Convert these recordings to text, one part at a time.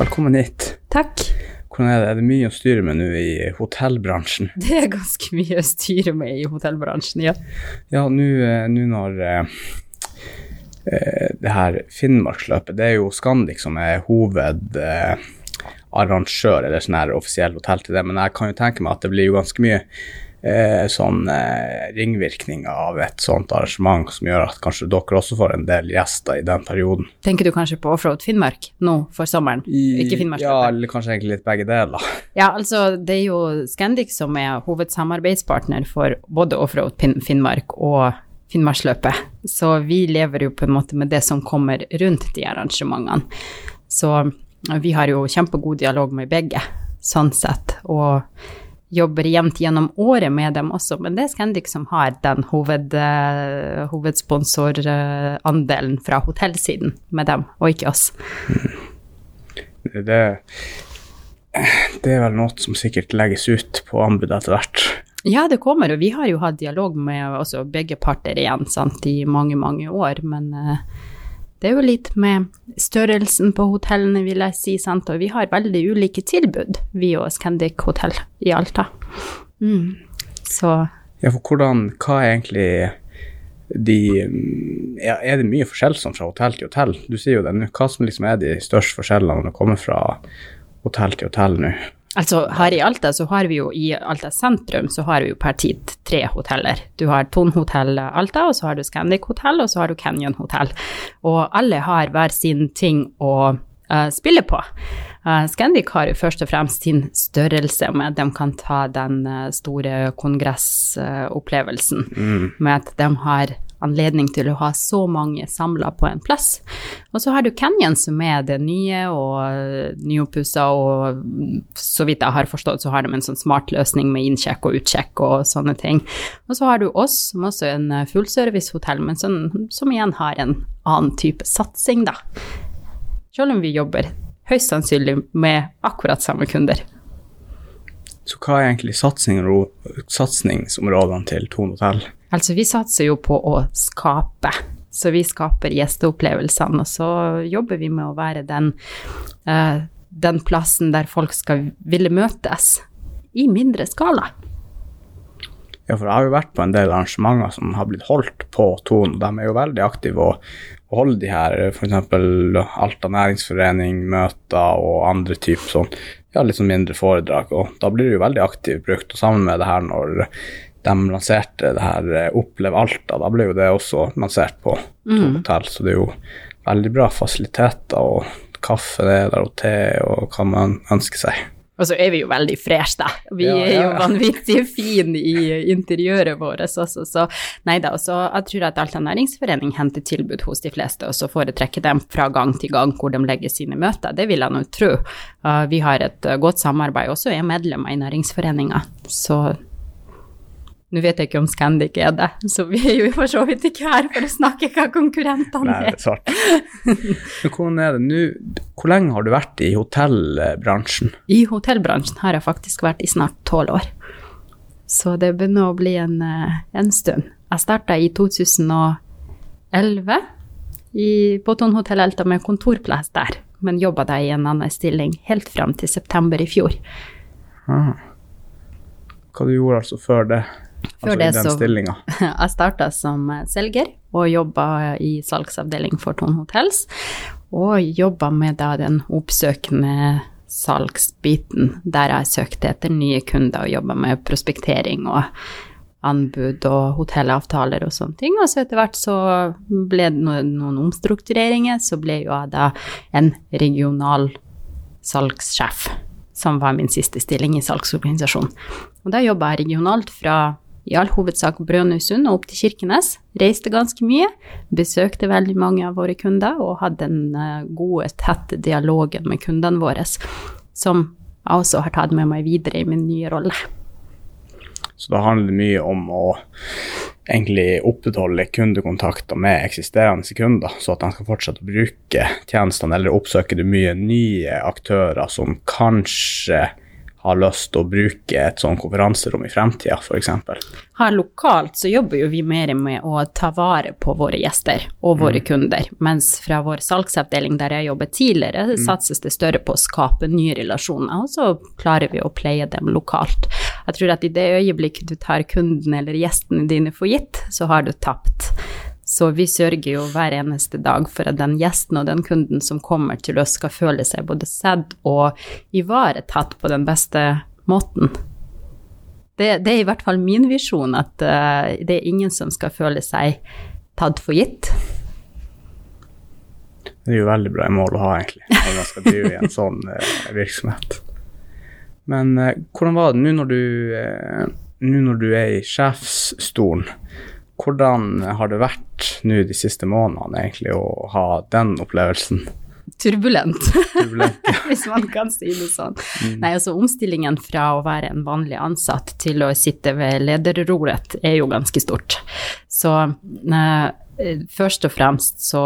Velkommen hit. Takk. Hvordan er det? Er det mye å styre med nå i hotellbransjen? Det er ganske mye å styre med i hotellbransjen, ja. Ja, nå eh, når eh, eh, det her Finnmarksløpet, det er jo Scandic som er hovedarrangør, eller sånn her offisiell hotell til det, men jeg kan jo tenke meg at det blir jo ganske mye eh, sånn eh, ringvirkninger av et sånt arrangement som gjør at kanskje dere også får en del gjester i den perioden. Tenker du kanskje på Offroad Finnmark nå for sommeren? Ikke Ja, eller kanskje egentlig litt begge deler. Ja, altså det er jo Scandic som er hovedsamarbeidspartner for både Offroad Finnmark og Finnmarksløpet. Så vi lever jo på en måte med det som kommer rundt de arrangementene. Så vi har jo kjempegod dialog med begge, sånn sett. Og jobber jevnt gjennom året med dem også, men det er Scandic som har den hoved, eh, hovedsponsorandelen fra hotellsiden med dem, og ikke oss. Det, det er vel noe som sikkert legges ut på anbud etter hvert. Ja, det kommer, og vi har jo hatt dialog med også begge parter igjen sant, i mange, mange år, men eh, det er jo litt med størrelsen på hotellene, vil jeg si, sant, og vi har veldig ulike tilbud, vi og Scandic hotell i Alta. Mm. Så Ja, for hvordan, hva er egentlig de ja, Er det mye forskjell sånn fra hotell til hotell? Du sier jo det nå. Hva som liksom er de største forskjellene når det kommer fra hotell til hotell nå? Altså, her i Alta så har vi jo i Alta sentrum så har vi jo per tid tre hoteller. Du har Ton hotell Alta, og så har du Scandic hotell, og så har du Canyon hotell. Og alle har hver sin ting å uh, spille på. Uh, Scandic har jo først og fremst sin størrelse med at de kan ta den eh, store kongressopplevelsen med at de har anledning til å ha så mange samla på en plass. Og så har du Canyon, som er det nye og nyoppussa, og så vidt jeg har forstått, så har de en sånn smart løsning med innsjekk og utsjekk og sånne ting. Og så har du oss, som også er en fullservicehotell, men som, som igjen har en annen type satsing, da. Selv om vi jobber høyst sannsynlig med akkurat samme kunder. Så hva er egentlig satsing- satsingsområdene til Thon hotell? Altså, vi satser jo på å skape. Så vi skaper gjesteopplevelsene, og så jobber vi med å være den, uh, den plassen der folk skal ville møtes, i mindre skala. Ja, for jeg har jo vært på en del arrangementer som har blitt holdt på Ton, og de er jo veldig aktive og, og holder de her f.eks. Alta næringsforening, møter og andre typer sånn, ja, litt sånn mindre foredrag, og da blir det jo veldig aktivt brukt. Og sammen med det her når de lanserte det her eh, Opplev Alta, da ble jo det også lansert på mm. hotell, så det er jo veldig bra fasiliteter og kaffe det er der og te og hva man ønsker seg. Og så er vi jo veldig fresh, da. Vi Ja, er ja, jo vanvittig fine i interiøret vårt også, så nei da. Og så jeg tror at Alta næringsforening henter tilbud hos de fleste, og så foretrekker dem fra gang til gang hvor de legger sine møter. Det vil jeg nå tro. Uh, vi har et uh, godt samarbeid også, er medlemmer i næringsforeninga, så nå vet jeg ikke om Scandic er det, så vi er jo for så vidt ikke her for å snakke hva konkurrentene er. Nei, det er. svart. Hvordan er det nå? Hvor lenge har du vært i hotellbransjen? I hotellbransjen har jeg faktisk vært i snart tolv år. Så det begynner å bli en, eh, en stund. Jeg starta i 2011 i, på Ton hotell Elta med kontorplass der, men jobba da i en annen stilling helt fram til september i fjor. Ah. Hva du gjorde altså før det? Før altså i den så- stillinga? Jeg starta som eh, selger og jobba i salgsavdeling for Tone Hotels. Og jobba med da den oppsøkende salgsbiten, der jeg søkte etter nye kunder og jobba med prospektering og anbud og hotellavtaler og sånne ting. Og så etter hvert så ble det noen, noen omstruktureringer, så ble jo jeg da en regional salgssjef, som var min siste stilling i salgsorganisasjonen. Og da jobba jeg regionalt fra i all hovedsak Brønnøysund og opp til Kirkenes. Reiste ganske mye, besøkte veldig mange av våre kunder og hadde den eh, gode, tette dialogen med kundene våre, som jeg også har tatt med meg videre i min nye rolle. Så da handler det mye om å egentlig opprettholde kundekontakter med eksisterende kunder, så at de skal fortsette å bruke tjenestene, eller oppsøker du mye nye aktører som kanskje har lyst til å bruke et sånn konferanserom i fremtida, f.eks. Her lokalt så jobber jo vi mer med å ta vare på våre gjester og våre mm. kunder, mens fra vår salgsavdeling der jeg jobbet tidligere, mm. satses det større på å skape nye relasjoner, og så klarer vi å pleie dem lokalt. Jeg tror at i det øyeblikket du tar kunden eller gjestene dine for gitt, så har du tapt. Så vi sørger jo hver eneste dag for at den gjesten og den kunden som kommer til oss, skal føle seg både sett og ivaretatt på den beste måten. Det, det er i hvert fall min visjon, at uh, det er ingen som skal føle seg tatt for gitt. Det er jo veldig bra mål å ha, egentlig, når man skal drive i en sånn uh, virksomhet. Men uh, hvordan var det nå når du, nå når du er i sjefsstolen? Hvordan har det vært nå de siste månedene egentlig å ha den opplevelsen? Turbulent, Turbulent hvis man kan si det sånn. Mm. Nei, altså Omstillingen fra å være en vanlig ansatt til å sitte ved lederroret er jo ganske stort. Så eh, først og fremst så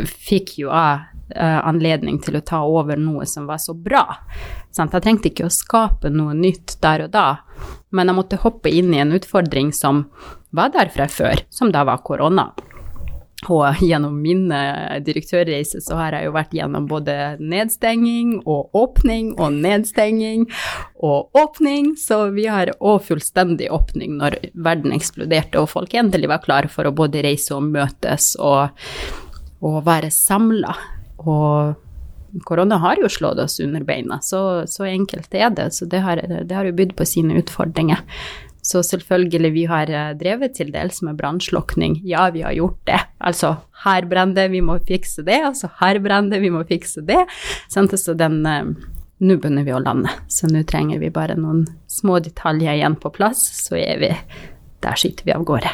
fikk jo jeg eh, anledning til å ta over noe som var så bra. Sant? Jeg trengte ikke å skape noe nytt der og da, men jeg måtte hoppe inn i en utfordring som var der fra før, som da var korona. Og gjennom min direktørreise så har jeg jo vært gjennom både nedstenging og åpning og nedstenging og åpning, så vi har òg fullstendig åpning når verden eksploderte og folk endelig var klare for å både reise og møtes og, og være samla. Og korona har jo slått oss under beina, så, så enkelt er det. Så det har, det har jo bydd på sine utfordringer. Så selvfølgelig, vi har eh, drevet til dels med brannslukking. Ja, vi har gjort det. Altså, her brenner det, vi må fikse det. Altså, her brenner det, vi må fikse det. Så den eh, Nå begynner vi å lande, så nå trenger vi bare noen små detaljer igjen på plass, så er vi Der skyter vi av gårde.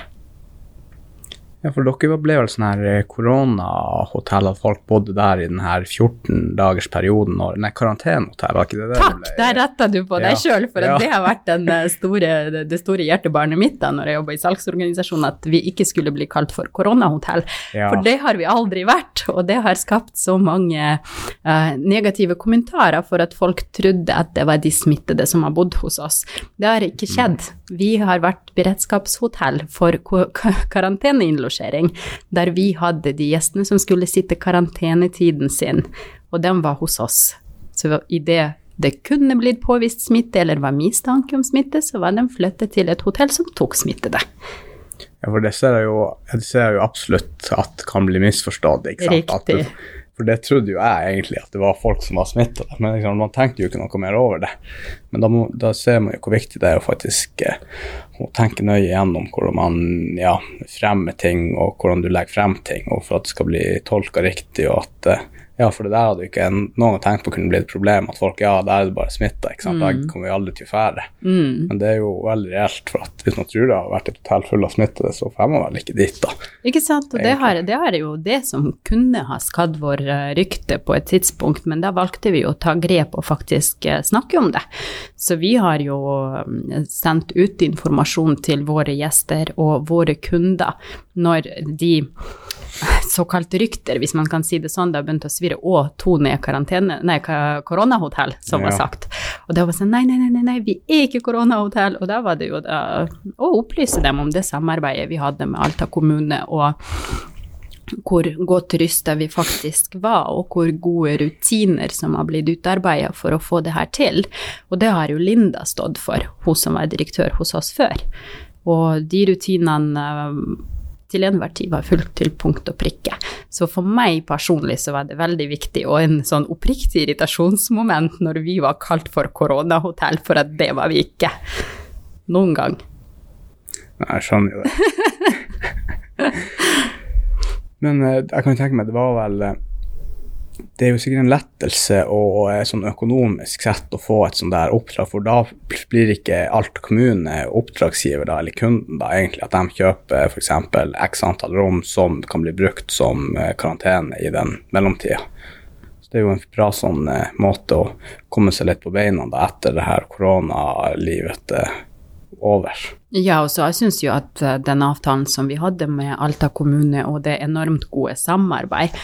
Ja, for dere ble vel sånn her eh, koronahotell, at folk bodde der i den her 14 dagers perioden og Nei, karantenehotell, var ikke det det? Takk, der retta du på deg ja. sjøl, for ja. det har vært eh, store, det store hjertebarnet mitt da når jeg jobba i salgsorganisasjonen, at vi ikke skulle bli kalt for koronahotell. Ja. For det har vi aldri vært, og det har skapt så mange uh, negative kommentarer for at folk trodde at det var de smittede som har bodd hos oss. Det har ikke skjedd. Vi har vært beredskapshotell for karanteneinnlosjering avspasering, der vi hadde de gjestene som skulle sitte karantenetiden sin, og den var hos oss. Så i det det kunne blitt påvist smitte, eller var mistanke om smitte, så var den flyttet til et hotell som tok smittede. Ja, for det ser jeg jo, jeg ser jo absolutt at kan bli misforstått. ikke sant? Riktig. For det trodde jo jeg egentlig, at det var folk som var smitta. Men liksom, man tenkte jo ikke noe mer over det. Men da, må, da ser man jo hvor viktig det er å faktisk eh, å tenke nøye gjennom hvordan man ja, fremmer ting, og hvordan du legger frem ting, og for at det skal bli tolka riktig, og at eh, ja, for det der hadde jo ikke noen tenkt på kunne bli et problem. At folk ja, der er det bare smitta. Mm. Da kommer vi aldri til å fære. Mm. Men det er jo veldig reelt. For at hvis man tror det har vært et hotell fullt av smittede, så får man vel ikke dit, da. Ikke sant. Og det, har, det er jo det som kunne ha skadd vår eh, rykte på et tidspunkt, men da valgte vi å ta grep og faktisk eh, snakke om det. Så vi har jo sendt ut informasjon til våre gjester og våre kunder når de såkalte rykter, hvis man kan si det sånn, det har begynt å svirre, og to ned karantene, nei, koronahotell, som ja. var sagt. Og da var sånn, nei, nei, nei, nei, vi er ikke koronahotell. Og da var det jo da, å opplyse dem om det samarbeidet vi hadde med Alta kommune, og hvor godt rysta vi faktisk var, og hvor gode rutiner som har blitt utarbeida for å få det her til. Og det har jo Linda stått for, hun som var direktør hos oss før. Og de rutinene til enhver tid var fulgt til punkt og prikke. Så for meg personlig så var det veldig viktig, og en sånn oppriktig irritasjonsmoment når vi var kalt for koronahotell, for at det var vi ikke. Noen gang. Nei, jeg skjønner jo det. Men eh, jeg kan tenke meg, det var vel eh, det er jo sikkert en lettelse og sånn økonomisk sett å få et sånt der oppdrag, for da blir ikke alt kommune oppdragsgiver, da, eller kunden, da, egentlig, at de kjøper f.eks. x antall rom som kan bli brukt som eh, karantene i den mellomtida. Så det er jo en bra sånn eh, måte å komme seg litt på beina da, etter det her koronalivet eh, over. Ja, og så jeg syns jo at eh, den avtalen som vi hadde med Alta kommune og det enormt gode samarbeid,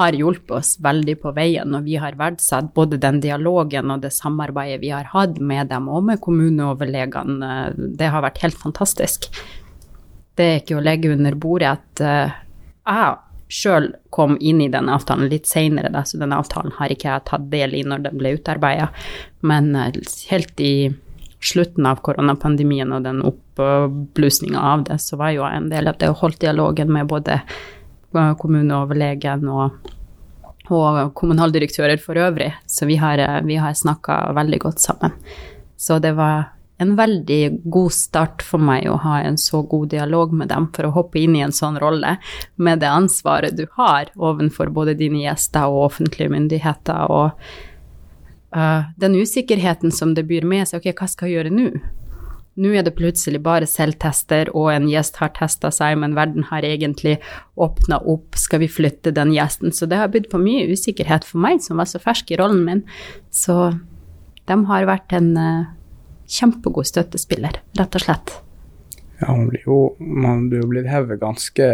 har hjulpet oss veldig på veien, og vi har verdsatt både den dialogen og det samarbeidet vi har hatt med dem og med kommuneoverlegene. Det har vært helt fantastisk. Det er ikke å legge under bordet at uh, jeg sjøl kom inn i den avtalen litt seinere, så den avtalen har ikke jeg tatt del i når den ble utarbeida, men uh, helt i slutten av koronapandemien og den oppblusninga av det, så var jo en del av det å holdt dialogen med både kommuneoverlegen og, og kommunaldirektører for øvrig. Så vi har, vi har snakka veldig godt sammen. Så det var en veldig god start for meg å ha en så god dialog med dem, for å hoppe inn i en sånn rolle med det ansvaret du har overfor både dine gjester og offentlige myndigheter. og uh, den usikkerheten som det byr med seg, ok, hva skal jeg gjøre nå? Nå er det plutselig bare selvtester, og en gjest har testa seg, men verden har egentlig åpna opp, skal vi flytte den gjesten? Så det har bydd på mye usikkerhet for meg, som var så fersk i rollen min. Så de har vært en uh, kjempegod støttespiller, rett og slett. Ja, man blir jo, man blir jo blitt hevet ganske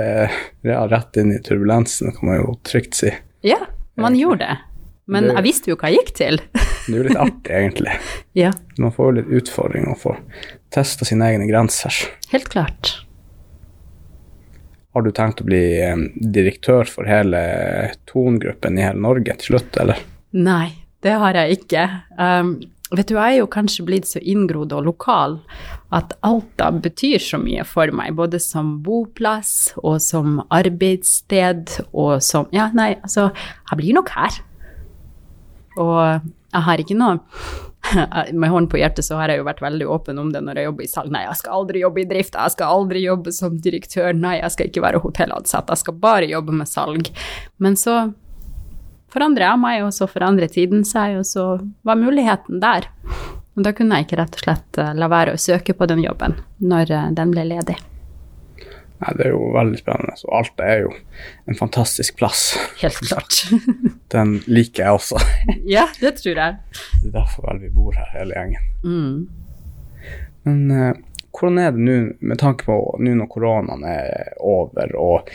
ja, rett inn i turbulensen, kan man jo trygt si. Ja, man gjorde det. Men jeg visste jo hva jeg gikk til. det er jo litt artig, egentlig. ja. Man får jo litt utfordring og får testa sine egne grenser. Helt klart. Har du tenkt å bli direktør for hele Ton-gruppen i hele Norge til slutt, eller? Nei, det har jeg ikke. Um, vet du, jeg er jo kanskje blitt så inngrodd og lokal at Alta betyr så mye for meg, både som boplass og som arbeidssted og som Ja, nei, altså, jeg blir nok her. Og jeg har ikke noe Med hånd på hjertet så har jeg jo vært veldig åpen om det når jeg jobber i salg. Nei, jeg skal aldri jobbe i drift, jeg skal aldri jobbe som direktør, nei, jeg skal ikke være hotellansatt, jeg skal bare jobbe med salg. Men så forandrer jeg meg, og så forandrer tiden seg, og så var muligheten der. Og da kunne jeg ikke rett og slett eh, la være å søke på den jobben når eh, den ble ledig. Nei, det er jo veldig spennende. Så Alta er jo en fantastisk plass. Helt klart. Den liker jeg også. ja, det tror jeg. Det er derfor vel vi bor her, hele gjengen. Mm. Men uh, hvordan er det nå, med tanke på nå når koronaen er over, og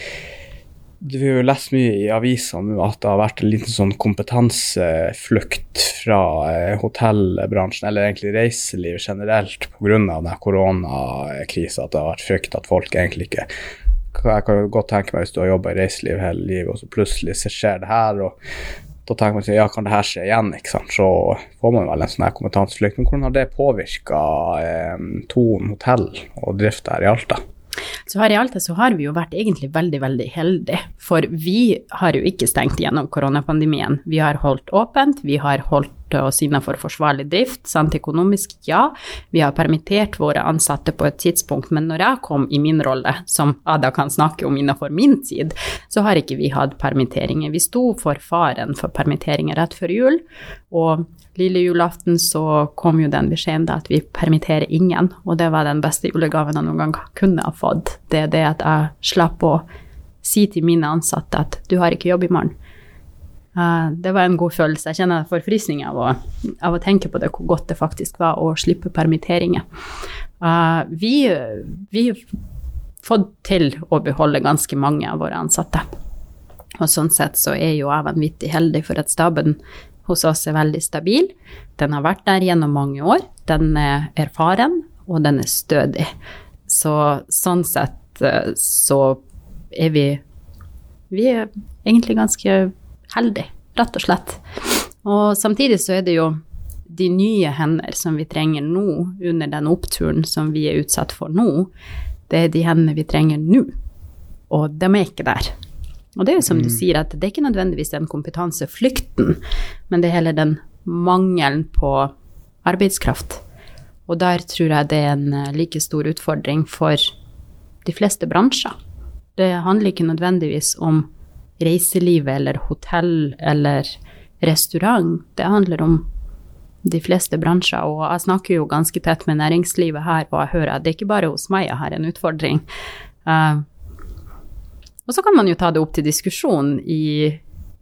vi har jo lest mye i avisene nå at det har vært en liten sånn kompetanseflukt fra eh, hotellbransjen, eller egentlig reiseliv generelt, pga. koronakrisa. At det har vært frykt at folk egentlig ikke Jeg kan godt tenke meg hvis du har jobba i reiseliv hele livet, og så plutselig så skjer det her. og da tenker man seg, ja, kan det her skje igjen? ikke sant? Så får man vel en sånn her kompetanseflukt. Men hvordan har det påvirka eh, Thon hotell og drift her i Alta? Så her i Alta så har vi jo vært egentlig veldig, veldig heldige. For vi har jo ikke stengt gjennom koronapandemien. Vi har holdt åpent, vi har holdt oss innenfor forsvarlig drift, sant økonomisk, ja. Vi har permittert våre ansatte på et tidspunkt, men når jeg kom i min rolle, som Ada kan snakke om innenfor min tid, så har ikke vi hatt permitteringer. Vi sto for faren for permitteringer rett før jul, og lille julaften så kom jo den beskjeden da at vi permitterer ingen, og det var den beste julegaven jeg noen gang kunne ha fått. Det er det at jeg slapp å si til mine ansatte at du har ikke jobb i morgen. Uh, det var en god følelse. Jeg kjenner forfrysning av, av, å tenke på det, hvor godt det faktisk var å slippe permitteringer. Uh, vi, har fått til å beholde ganske mange av våre ansatte. Og sånn sett så er jo jeg vanvittig heldig for at staben hos oss er veldig stabil. Den har vært der gjennom mange år. Den er erfaren, og den er stødig. Så sånn sett eh, så er vi Vi er egentlig ganske heldige, rett og slett. Og samtidig så er det jo de nye hender som vi trenger nå, under den oppturen som vi er utsatt for nå, det er de hendene vi trenger nå. Og de er ikke der. Og det er jo som mm. du sier, at det er ikke nødvendigvis den kompetanseflykten, men det er heller den mangelen på arbeidskraft. Og der tror jeg det er en eh, like stor utfordring for de fleste bransjer. Det handler ikke nødvendigvis om reiselivet eller hotell eller restaurant. Det handler om de fleste bransjer, og jeg snakker jo ganske tett med næringslivet her, og jeg hører at det er ikke bare hos meg jeg har en utfordring. Uh, og så kan man jo ta det opp til diskusjon i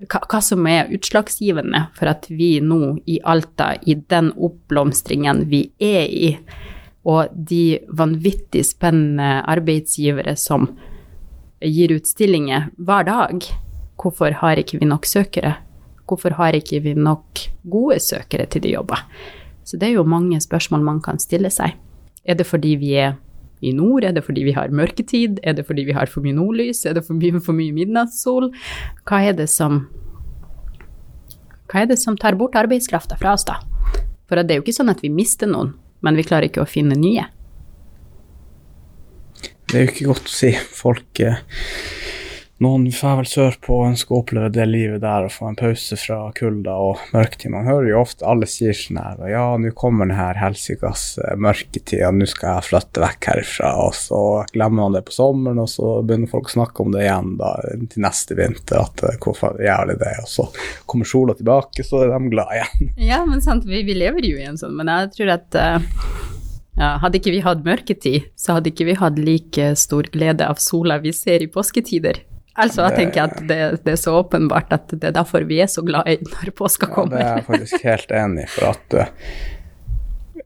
hva, som er utslagsgivende for at vi nå i Alta, i den oppblomstringen vi er i, og de vanvittig spennende arbeidsgivere som gir ut stillinger hver dag, hvorfor har ikke vi nok søkere? Hvorfor har ikke vi nok gode søkere til de jobber? Så det er jo mange spørsmål man kan stille seg. Er det fordi vi er i nord? Er det fordi vi har mørketid? Er det fordi vi har for mye nordlys? Er det for mye, for mye midnattssol? Hva er som hva er det som tar bort arbeidskrafta fra oss, da? For det er jo ikke sånn at vi mister noen, men vi klarer ikke å finne nye. Det er jo ikke godt å si. Folk eh, Noen drar vel sørpå og ønsker å oppleve det livet der og få en pause fra kulda og mørketid. Man hører jo ofte alle sier sånn her Ja, nå kommer den her helsikas eh, mørketida, nå skal jeg flytte vekk herifra. Og så glemmer man det på sommeren, og så begynner folk å snakke om det igjen da, til neste vinter. At eh, hvorfor jævlig det er. Og så kommer sola tilbake, så er de glad igjen. Ja, men sant, vi, vi lever jo i en sånn, men jeg tror at uh ja, hadde ikke vi hatt mørketid, så hadde ikke vi hatt like stor glede av sola vi ser i påsketider. Altså, jeg tenker at det, det, er så åpenbart at det er derfor vi er så glade når påska kommer. Ja, det er jeg faktisk helt enig i, for at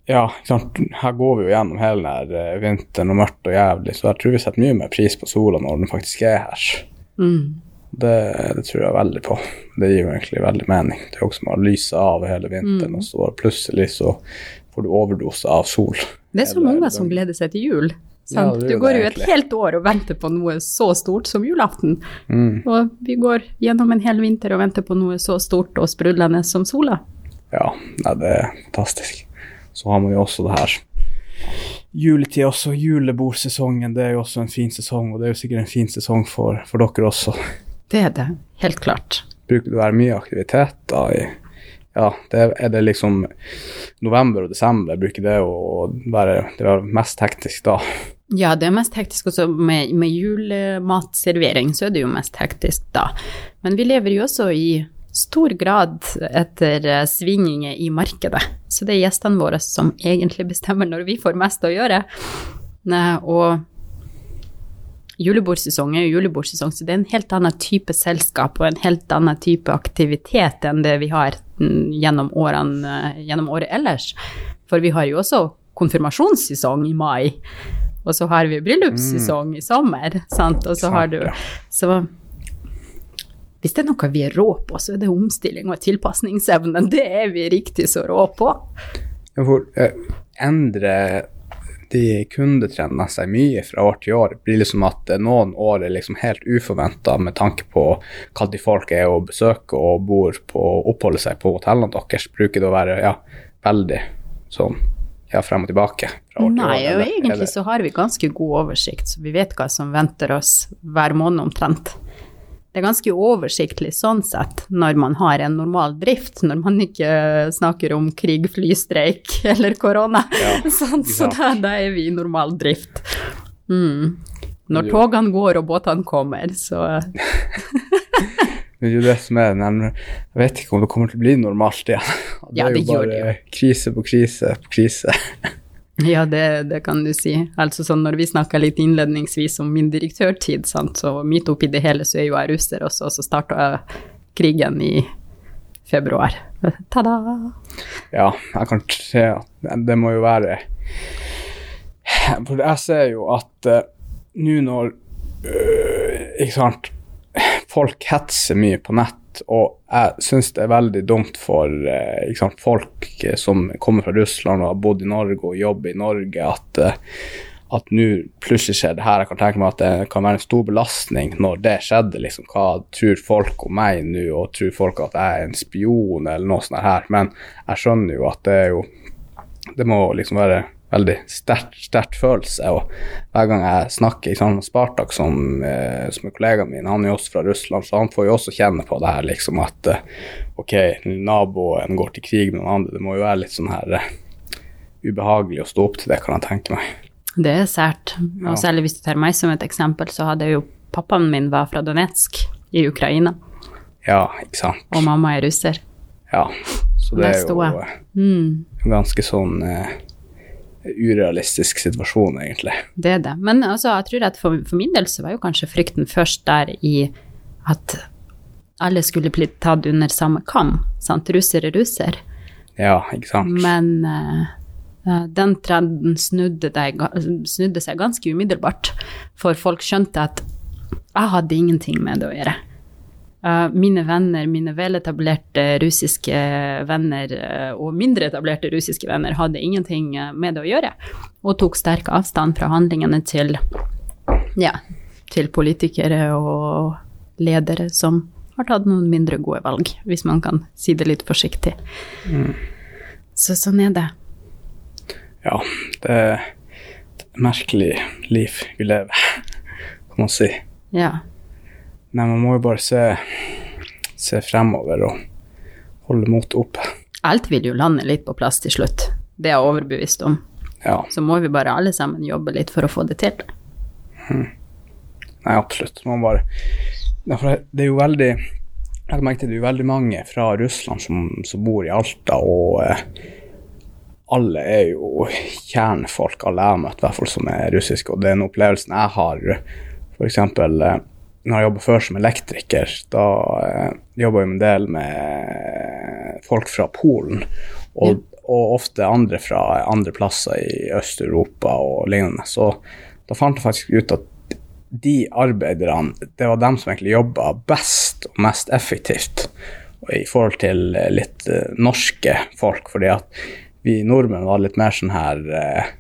ja, sant? her går vi jo gjennom hele denne eh, vinteren og mørkt og jævlig, så jeg tror vi setter mye mer pris på sola når den faktisk er her. Mm. Det, det, tror jeg veldig på. Det gir jo egentlig veldig mening. Det er også med å lyse av hele vinteren, mm. og så plutselig så får du overdose av sol. Det er så mange som gleder seg til jul. Ja, du går jo et helt år og venter på noe så stort som julaften. Mm. Og vi går gjennom en hel vinter og venter på noe så stort og sprudlende som sola. Ja, nei, det er fantastisk. Så har man jo også det her juletid også, julebordsesongen. Det er jo også en fin sesong, og det er jo sikkert en fin sesong for, for dere også. Det er det, helt klart. Bruker det å være mye aktivitet da i ja, det er det liksom november og desember bruker det å være det er mest hektisk da. Ja, det er mest hektisk også med, med julematservering, så er det jo mest hektisk da. Men vi lever jo også i stor grad etter eh, svingninger i markedet. Så det er gjestene våre som egentlig bestemmer når vi får mest å gjøre. Og julebordsesong er jo julebordsesong, så det er en helt annen type selskap og en helt annen type aktivitet enn det vi har mm, gjennom, årene, gjennom året ellers. For vi har jo også konfirmasjonssesong i mai, og så har vi bryllupssesong mm. i sommer, sant, og så har du Så hvis det er noe vi er rå på, så er det omstilling og tilpasningsevne. Det er vi riktig så rå på. For eh, endre de kundetrendene seg mye fra år til år. Det blir liksom at noen år er liksom helt uforventa med tanke på hva de folk er å besøke og bor på og oppholder seg på hotellene deres. Bruker det å være ja, veldig sånn ja, frem og tilbake? Fra år Nei, til år, eller, egentlig så har vi ganske god oversikt, så vi vet hva som venter oss hver måned omtrent det er ganske oversiktlig sånn sett når man har en normal drift, når man ikke snakker om krig, flystreik eller korona. Ja, sånn, så da, da, er vi i normal drift. Mm. Når togene går og båtene kommer, så Det er jo det som er Jeg vet ikke om det kommer til å bli normalt igjen. Det ja, det er jo bare det. krise på krise på krise. Ja, det, det, kan du si. Altså sånn når vi snakka litt innledningsvis om min direktørtid, sant, så midt oppi det hele så er jo jeg russer også, og så starta krigen i februar. Ta-da! Ja, jeg kan se at det må jo være For jeg ser jo at uh, nå når uh, Ikke sant Folk hetser mye på nett og jeg syns det er veldig dumt for eh, sant, folk eh, som kommer fra Russland og har bodd i Norge og jobber i Norge, at, eh, at nå plutselig skjer det her. Jeg kan tenke meg at det kan være en stor belastning når det skjedde. Liksom. Hva tror folk om meg nå, og tror folk at jeg er en spion eller noe sånt her. Men jeg skjønner jo at det er jo Det må liksom være veldig sterkt følelse. Og hver gang jeg snakker ikke sant, Spartak, som, eh, som er kollegaen min, han er jo også fra Russland, så han får jo også kjenne på det her, liksom at eh, ok, naboen går til krig med noen andre. Det må jo være litt sånn her eh, ubehagelig å stå opp til det, kan jeg tenke meg. Det er sært. Og særlig hvis du tar meg som et eksempel, så hadde jo pappaen min var fra Donetsk i Ukraina. Ja, ikke sant. Og mamma er russer. Ja, så det er jo mm. ganske sånn uh, urealistisk situasjon, egentlig. Det er det. Men altså, jeg tror at for, for, min del så var jo kanskje frykten først der i at alle skulle bli tatt under samme kam. Sant? Russer er russer. Ja, ikke sant. Men uh, den trenden snudde, deg, snudde, seg ganske umiddelbart, for folk skjønte at jeg hadde ingenting med det å gjøre. Uh, mine venner, mine veletablerte russiske venner uh, og mindre etablerte russiske venner hadde ingenting med det å gjøre, og tok sterk avstand fra handlingene til, ja, til politikere og ledere som har tatt noen mindre gode valg, hvis man kan si det litt forsiktig. Mm. Så sånn er det. Ja, det er et merkelig liv vi lever, kan man si. Ja. Nei, man må jo bare se, se fremover og holde motet oppe. Alt vil jo lande litt på plass til slutt. Det er jeg overbevist om. Ja. Så må vi bare alle sammen jobbe litt for å få det til. Mm. Nei, absolutt. Man bare det er jo veldig jeg merket det er jo veldig mange fra Russland som, som bor i Alta, og eh, alle er jo kjernefolk, alle jeg har møtt, i hvert fall som er russiske. Og det er den opplevelsen jeg har f.eks. Eh, når jeg jobba før som elektriker, da eh, jobba jeg en del med folk fra Polen. Og, ja. og, ofte andre fra andre plasser i Øst-Europa og lignende. Så da fant jeg faktisk ut at de arbeiderne, det var dem som egentlig jobba best og mest effektivt i forhold til eh, litt uh, norske folk, fordi at vi nordmenn var litt mer sånn her uh,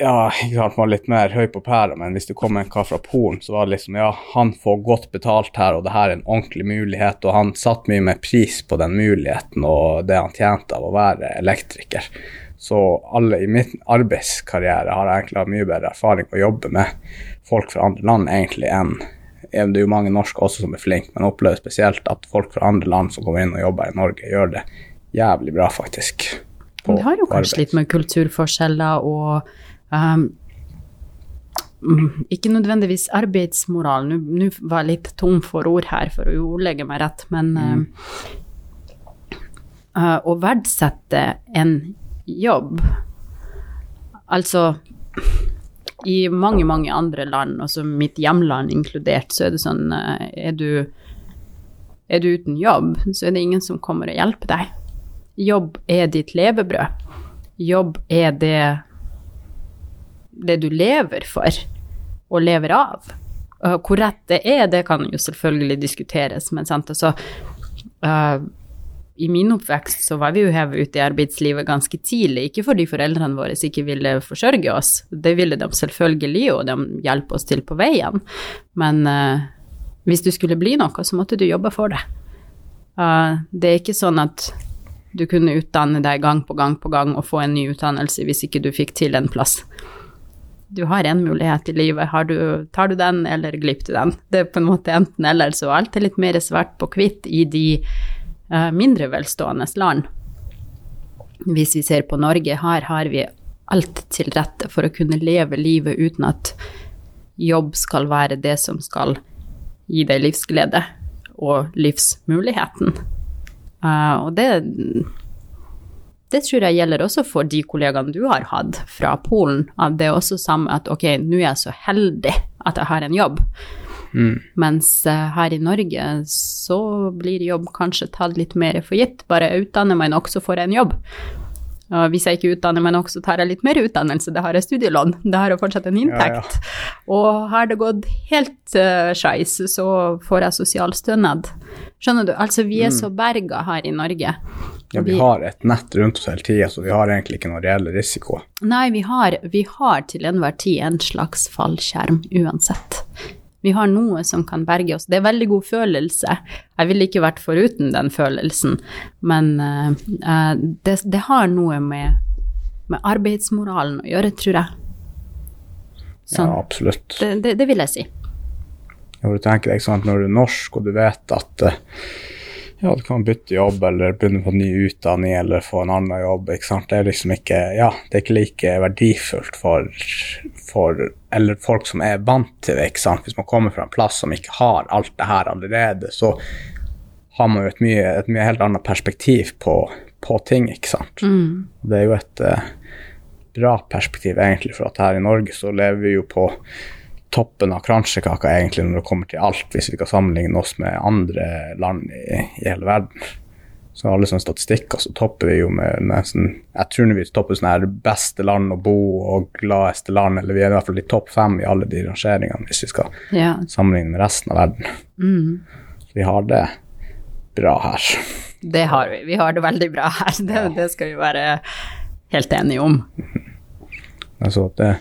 Ja, ikke sant, man var litt mer høy på pæra, men hvis det kom en kar fra Polen, så var det liksom Ja, han får godt betalt her, og det her er en ordentlig mulighet, og han satt mye mer pris på den muligheten og det han tjente av å være elektriker. Så alle i min arbeidskarriere har egentlig hatt mye bedre erfaring å jobbe med folk fra andre land egentlig enn Det er jo mange norske også som er flinke, men opplever spesielt at folk fra andre land som kommer inn og jobber i Norge, gjør det jævlig bra, faktisk. Det har jo kanskje arbeid. litt med kulturforskjeller og um, ikke nødvendigvis arbeidsmoral. Nå var jeg litt tom for ord her for å ordlegge meg rett, men mm. uh, å verdsette en jobb Altså i mange, mange andre land, også mitt hjemland inkludert, så er det sånn eh, er du, er du uten jobb, så er det ingen som kommer og hjelper deg. Jobb er ditt levebrød. Jobb er det, det du lever for og lever av. Hvor rett det er, det kan jo selvfølgelig diskuteres, men sant, altså uh, i min oppvekst så var vi jo hevet ut i arbeidslivet ganske tidlig, ikke fordi foreldrene våre ikke ville forsørge oss, det ville de selvfølgelig, og de hjelper oss til på veien, men uh, hvis du skulle bli noe, så måtte du jobbe for det. Uh, det er ikke sånn at du kunne utdanne deg gang på gang på gang og få en ny utdannelse hvis ikke du fikk til en plass. Du har én mulighet i livet, du, tar du den, eller glipper du den? Det er på en måte enten eller, så alt er litt mer svart på hvitt i de Eh, mindre velstående land. Hvis vi ser på Norge, her har vi alt til rette for å kunne leve livet uten at jobb skal være det som skal gi deg livsglede og livsmuligheten. Uh, og det, det tror jeg gjelder også for de kollegaene du har hatt fra Polen. At det er også samme at ok, nå er jeg så heldig at jeg har en jobb. Mm. Mens uh, her i Norge så blir jobb kanskje tatt litt mer for gitt. Bare jeg utdanner meg nok, så får jeg en jobb. Og hvis jeg ikke utdanner meg nok, så tar jeg litt mer utdannelse. Da har jeg studielån. Da har jeg fortsatt en inntekt. Ja, ja. Og har det gått helt uh, skeis, så får jeg sosialstønad. Skjønner du? Altså, vi er mm. så berga her i Norge. Ja, vi, har et nett rundt oss hele tida, så vi har egentlig ikke noe reell risiko. Nei, vi har, vi har til enhver tid en slags fallskjerm uansett. Vi har noe som kan berge oss. Det er en veldig god følelse. Jeg ville ikke vært foruten den følelsen, men uh, det, det, har noe med, med, arbeidsmoralen å gjøre, tror jeg. Sånn. Ja, absolutt. Det, det, det, vil jeg si. Ja, du tenker deg sånn at når du er norsk og du vet at uh, ja, du kan bytte jobb eller begynne på ny utdanning eller få en annen jobb. ikke sant? Det er liksom ikke ja, det er ikke like verdifullt for, for eller folk som er vant til det. ikke sant? Hvis man kommer fra en plass som ikke har alt det her allerede, så har man jo et mye, et mye helt annet perspektiv på, på ting, ikke sant. Mm. Det er jo et uh, bra perspektiv, egentlig, for at her i Norge så lever vi jo på toppen av kransekaka egentlig når det kommer til alt, hvis vi kan sammenligne oss med andre land i, i hele verden. Så alle sånne statistikker så topper vi jo med nesten Jeg tror vi topper sånn her beste land å bo og gladeste land, eller vi er i hvert fall i topp fem i alle de rangeringene hvis vi skal Ja. sammenligne med resten av verden. Mm. Vi har det bra her. Det har vi. Vi har det veldig bra her. Det, det skal vi være helt enige om. Altså det,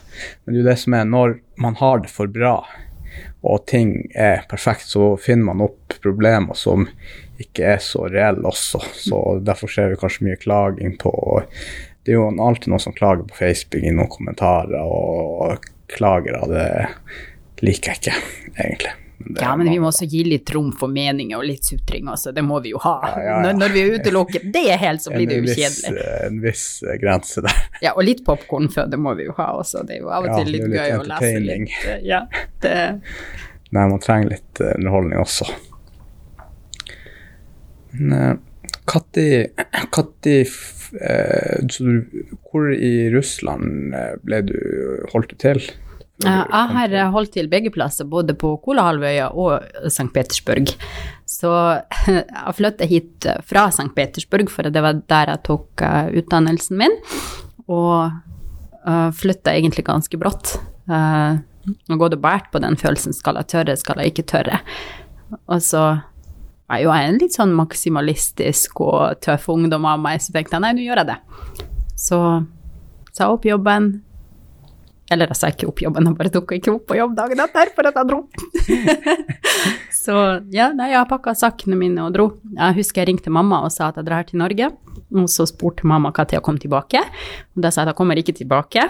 men det er jo det som er når man har det for bra, og ting er perfekt, så finner man opp problemer som ikke er så reelle også. Så derfor ser vi kanskje mye klaging på Det er jo alltid noen som klager på Facebook i noen kommentarer, og klager av det liker jeg ikke, egentlig. Det Ja, men vi må også gi litt rom for meninger og litt sutring også. Det må vi jo ha. Ja, ja, ja. Når, når vi utelukker det helt, så blir det jo kjedelig. En viss eh, grense der. Ja, og litt popkornføde må vi jo ha også. Det er jo av og til litt, litt gøy å lese litt. eh, Ja, det, Nei, man trenger litt eh, underholdning også. Men eh, eh, du, Hvor i Russland eh, ble du Holdt du til? Jeg har eh, holdt til begge plasser, både på Kolahalvøya og St. Petersburg. Så jeg flyttet hit eh, fra St. Petersburg, for det var der jeg tok eh, utdannelsen min. Og uh, flytta egentlig ganske brått. Nå gått og båret på den følelsen skal jeg tørre, skal jeg ikke tørre. Og så er jo jeg en litt sånn maksimalistisk og tøff ungdom av meg, så tenkte jeg nei, nå gjør jeg det. Så sa jeg opp jobben, eller jeg sa ikke opp jobben, jeg bare tok ikke opp på jobb dagen etter for at jeg dro. så ja, nei, jeg pakka sakene mine og dro. Jeg husker jeg ringte mamma og sa at jeg drar til Norge, og så spurte mamma når jeg kom tilbake. Og da sa jeg at jeg kommer ikke tilbake.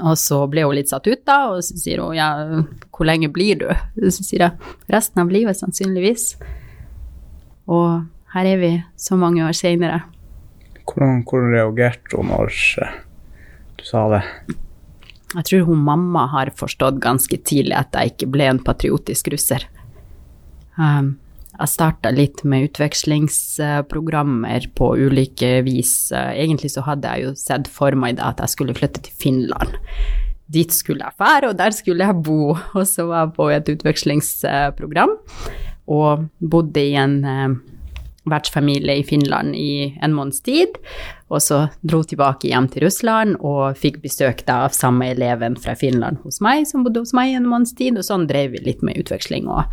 Og så ble hun litt satt ut, da, og så sier hun ja, hvor lenge blir du? Så sier jeg resten av livet, sannsynligvis. Og her er vi så mange år seinere. Hvordan, hvordan reagerte hun når eh, du sa det? Jeg tror hun mamma har forstått ganske tidlig at jeg ikke ble en patriotisk russer. Um, jeg starta litt med utvekslingsprogrammer på ulike vis. Egentlig så hadde jeg jo sett for meg da at jeg skulle flytte til Finland. Dit skulle jeg fære, og der skulle jeg bo. Og så var jeg på et utvekslingsprogram og bodde i en eh, vertsfamilie i Finland i en måneds tid. Og så dro tilbake hjem til Russland og fikk besøk da av samme eleven fra Finland hos meg, som bodde hos meg i en måneds tid, og sånn drev vi litt med utveksling. Og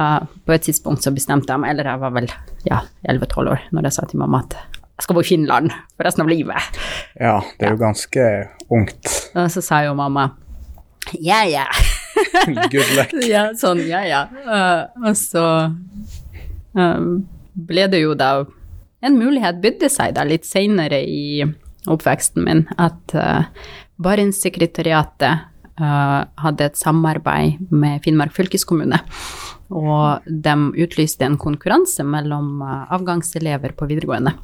uh, på et tidspunkt så bestemte jeg meg, eller jeg var vel ja, 11-12 år, når jeg sa til mamma at jeg skal bo i Finland for resten av livet. Ja, det er jo ganske ungt. Og så sa jo mamma ja, ja. Good luck. ja, sånn, ja, ja. Uh, og så uh, ble det jo da en mulighet bydde seg da litt senere i oppveksten min at uh, Barentssekretariatet uh, hadde et samarbeid med Finnmark fylkeskommune. Og de utlyste en konkurranse mellom uh, avgangselever på videregående.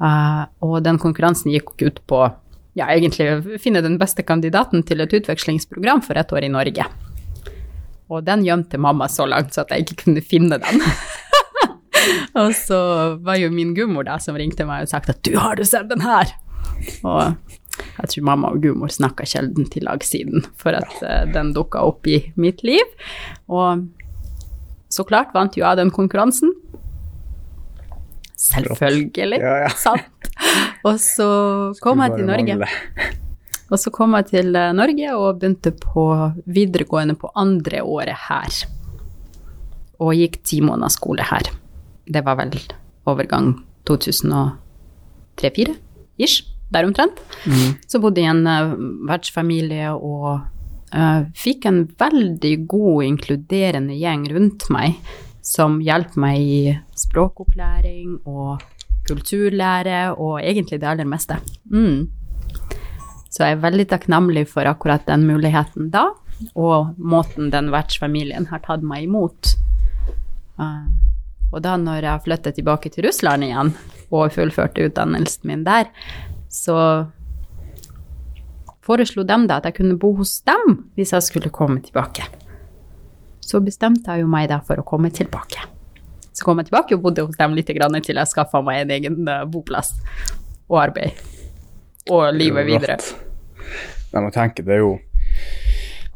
Uh, og den konkurransen gikk ut på ja, egentlig finne den beste kandidaten til et utvekslingsprogram for et år i Norge. Og den gjemte mamma så langt så at jeg ikke kunne finne den. og så var jo min gudmor da som ringte meg og sagt at 'du, har du sett den her?' Og jeg tror mamma og gudmor snakka sjelden til lag siden for at uh, den dukka opp i mitt liv. Og så klart vant jo jeg den konkurransen. Selvfølgelig. Ja, ja. Sant. Og så kom jeg til Norge. Og så kom jeg til eh, Norge og begynte på videregående på andre året her. Og gikk ti måneder skole her. Det var vel overgang 2003-2004, ish, der omtrent. Så bodde jeg i en uh, vertsfamilie og uh, fikk en veldig god, inkluderende gjeng rundt meg som hjalp meg i språkopplæring og kulturlære og egentlig det aller meste. Mm. Så jeg er veldig takknemlig for akkurat den muligheten da, og måten den vertsfamilien har tatt meg imot. Uh, og da når jeg flyttet tilbake til Russland igjen og fullførte utdannelsen min der, så foreslo de da at jeg kunne bo hos dem hvis jeg skulle komme tilbake. Så bestemte jeg jo meg da for å komme tilbake. Så kom jeg tilbake og bodde hos dem litt grann til jeg skaffa meg en egen uh, boplass og arbeid. Og livet videre. Nei, men tenker, det er jo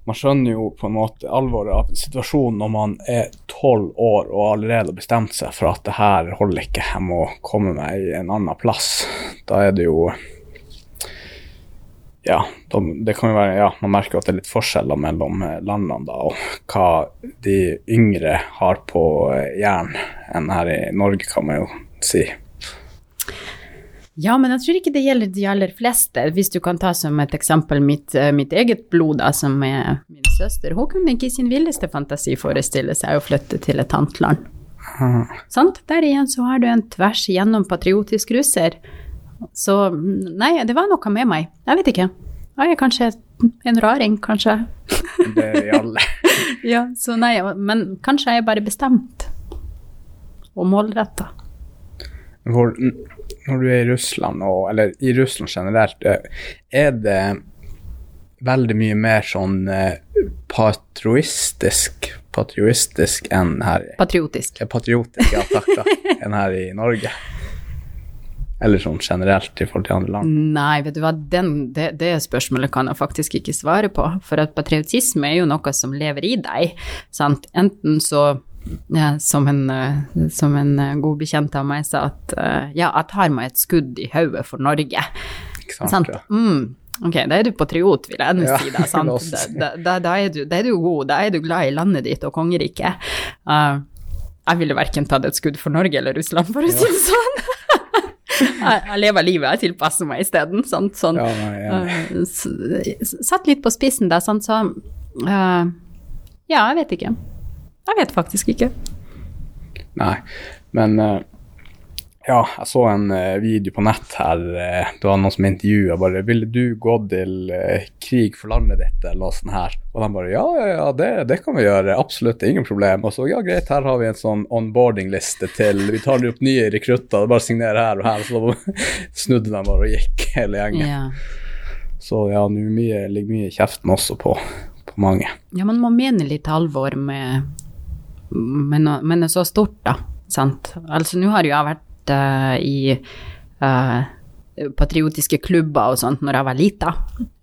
Man skjønner jo på en måte alvoret av situasjonen når man er tolv år og allerede bestemt seg for at det her holder ikke, jeg må komme meg i en annen plass. Da er det jo ja, det kan jo være, ja, man merker at det er litt forskjeller mellom landene da, og hva de yngre har på jern enn her i Norge, kan man jo si. Ja, men jeg tror ikke det gjelder de aller fleste. Hvis du kan ta som et eksempel mitt, eh, mitt eget blod, da, som er min søster. Hun kunne ikke i sin villeste fantasi forestille seg å flytte til et annet land. Sant? Der igjen så har du en tvers igjennom patriotisk russer så nei, det var noe med meg. Jeg vet ikke. Jeg er kanskje en raring, kanskje. Det er vi alle. ja, så nei, men kanskje jeg er bare bestemt og målretta. Hvor, når du er i Russland, og, eller i Russland generelt, eh, er det veldig mye mer sånn eh, patrioistisk, patrioistisk enn her Patriotisk. Patriotisk, ja takk, da, enn her i Norge? Eller sånn generelt i forhold til andre land? Nei, vet du hva, Den, det, det, spørsmålet kan jeg faktisk ikke svare på. For at patriotisme er jo noe som lever i deg. Sant? Enten så ja, som, en, eh, som en eh, god bekjent av meg sa, at eh, ja, jeg tar meg et skudd i hodet for Norge. Ikke sant? sant? Ja. Mm. Ok, da er du patriot, vil jeg nå ja, si deg. sant? Da, da, da, er du, da, er du, god, da er du glad i landet ditt og kongeriket. Uh, jeg ville verken tatt et skudd for Norge eller Russland, for å si det sånn jeg, jeg, lever livet, jeg tilpasser meg isteden. Sånn, sånn. Ja, uh, satt litt på spissen da, sånn, så uh, Ja, jeg vet ikke. Jeg vet faktisk ikke. Nei, men uh, ja, jeg så en uh, video på nett her. Uh, det var noen som intervjua bare 'Ville du gå til uh, krig for landet ditt?' eller noe sånt her. Og de bare 'Ja, ja, ja, det, det, kan vi gjøre. Absolutt, ingen problem'. Og så 'Ja, greit, her har vi en sånn onboarding-liste til Vi tar opp nye rekrutter, bare signer her og her'. Så snudde de bare og gikk, hele gjengen. Ja. Så ja, nå ligger mye i kjeften også på, på mange. Ja, man må mene litt alvor med, men med noe så stort, da. Sant? Altså, nå har jo jeg vært uh, i uh, patriotiske klubber og sånt når jeg var lita,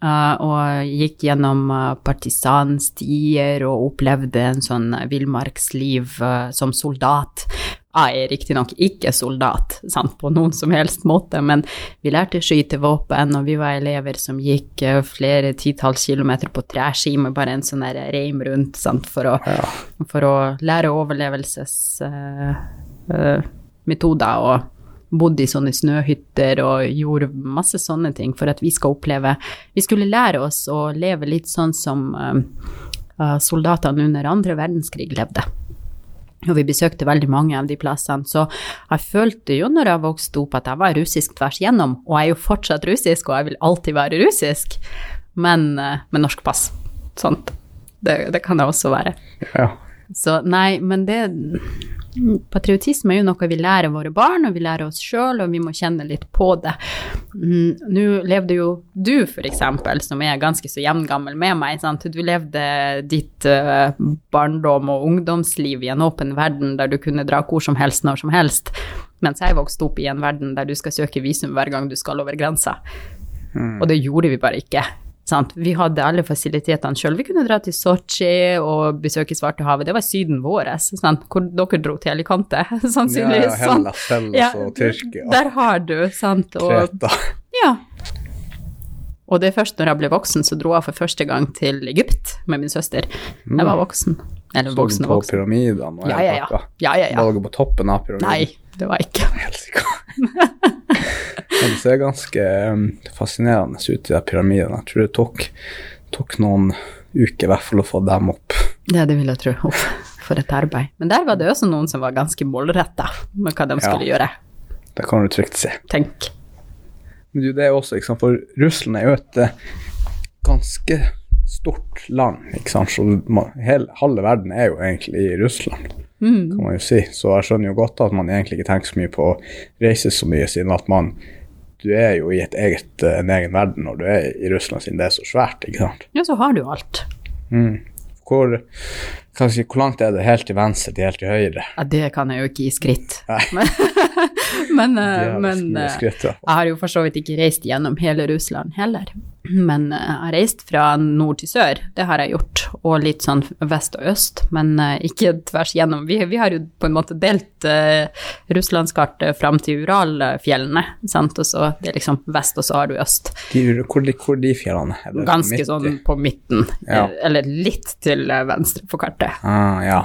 uh, og gikk gjennom partisanstier og opplevde en sånn villmarksliv som soldat. Jeg er riktignok ikke soldat sant, på noen som helst måte, men vi lærte skytevåpen, og vi var elever som gikk flere titalls kilometer på treski med bare en sånn reim rundt sant, for, å, ja. for å lære overlevelsesmetoder, Uh, uh, og bodde i sånne snøhytter og gjorde masse sånne ting for at vi skal oppleve Vi skulle lære oss å leve litt sånn som uh, soldatene under andre verdenskrig levde. Og vi besøkte veldig mange av de plassene, så jeg følte jo når jeg vokste opp at jeg var russisk tvers igjennom, og jeg er jo fortsatt russisk, og jeg vil alltid være russisk, men uh, med norsk pass. Sånt. Det, det kan jeg også være. Ja. Så nei, men det Patriotisme er jo noe vi lærer våre barn, og vi lærer oss sjøl, og vi må kjenne litt på det. Mm, Nå levde jo du, for eksempel, som er ganske så jevngammel med meg, sant? du levde ditt uh, barndom og ungdomsliv i en åpen verden der du kunne dra hvor som helst, når som helst, mens jeg vokste opp i en verden der du skal søke visum hver gang du skal over grensa. Mm. Og det gjorde vi bare ikke. Sant? Vi hadde alle fasilitetene sjøl. Vi kunne dra til Sotsji og besøke Svartehavet. Det var Syden vår, sant? hvor dere dro til Alicante, sannsynligvis. Ja, ja Hellas, Hellas ja, og Tyrkia. Der har du, sant. Og, Kreta. Ja. Og det er først når jeg ble voksen, så dro jeg for første gang til Egypt med min søster. Jeg var voksen. Eller voksen og voksen. på pyramidene og ja, ja, ja. ja, ja, ja. Dere på toppen av pyramiden? Nei, det var ikke. Det ser ganske um, fascinerende ut, de pyramidene. Jeg tror det tok, tok, noen uker i hvert fall å få dem opp. Ja, det vil jeg tro. Uff, for et arbeid. Men der var det også noen som var ganske målretta med hva de skulle ja, gjøre. Det kan du trygt si. Tenk. Men det er også, ikke sant, for Russland er jo et eh, ganske stort land, ikke sant, så hele, halve verden er jo egentlig i Russland. Mm. kan man jo si. Så jeg skjønner jo godt at man egentlig ikke tenker så mye på å reise så mye, siden at man du er jo i eget, eh, en egen verden når du er i Russland, siden det er så svært. ikke sant? Ja, så har du alt. Mm. Hvor, Kanskje, hvor langt er det helt til venstre til helt til høyre? Ja, det kan jeg jo ikke i skritt. Men, men, eh, har men eh, skritt, ja. jeg har jo for så vidt ikke reist gjennom hele Russland heller. Men eh, jeg har reist fra nord til sør, det har jeg gjort, og litt sånn vest og øst, men ikke tvers gjennom. Vi, vi har jo på en måte delt uh, russlandskartet fram til Uralfjellene, sant, og så det er liksom vest, og så har du øst. De, hvor, de, hvor de fjellene? Ganske sånn på midten, Ja. eller litt til venstre på kartet. Ah, ja.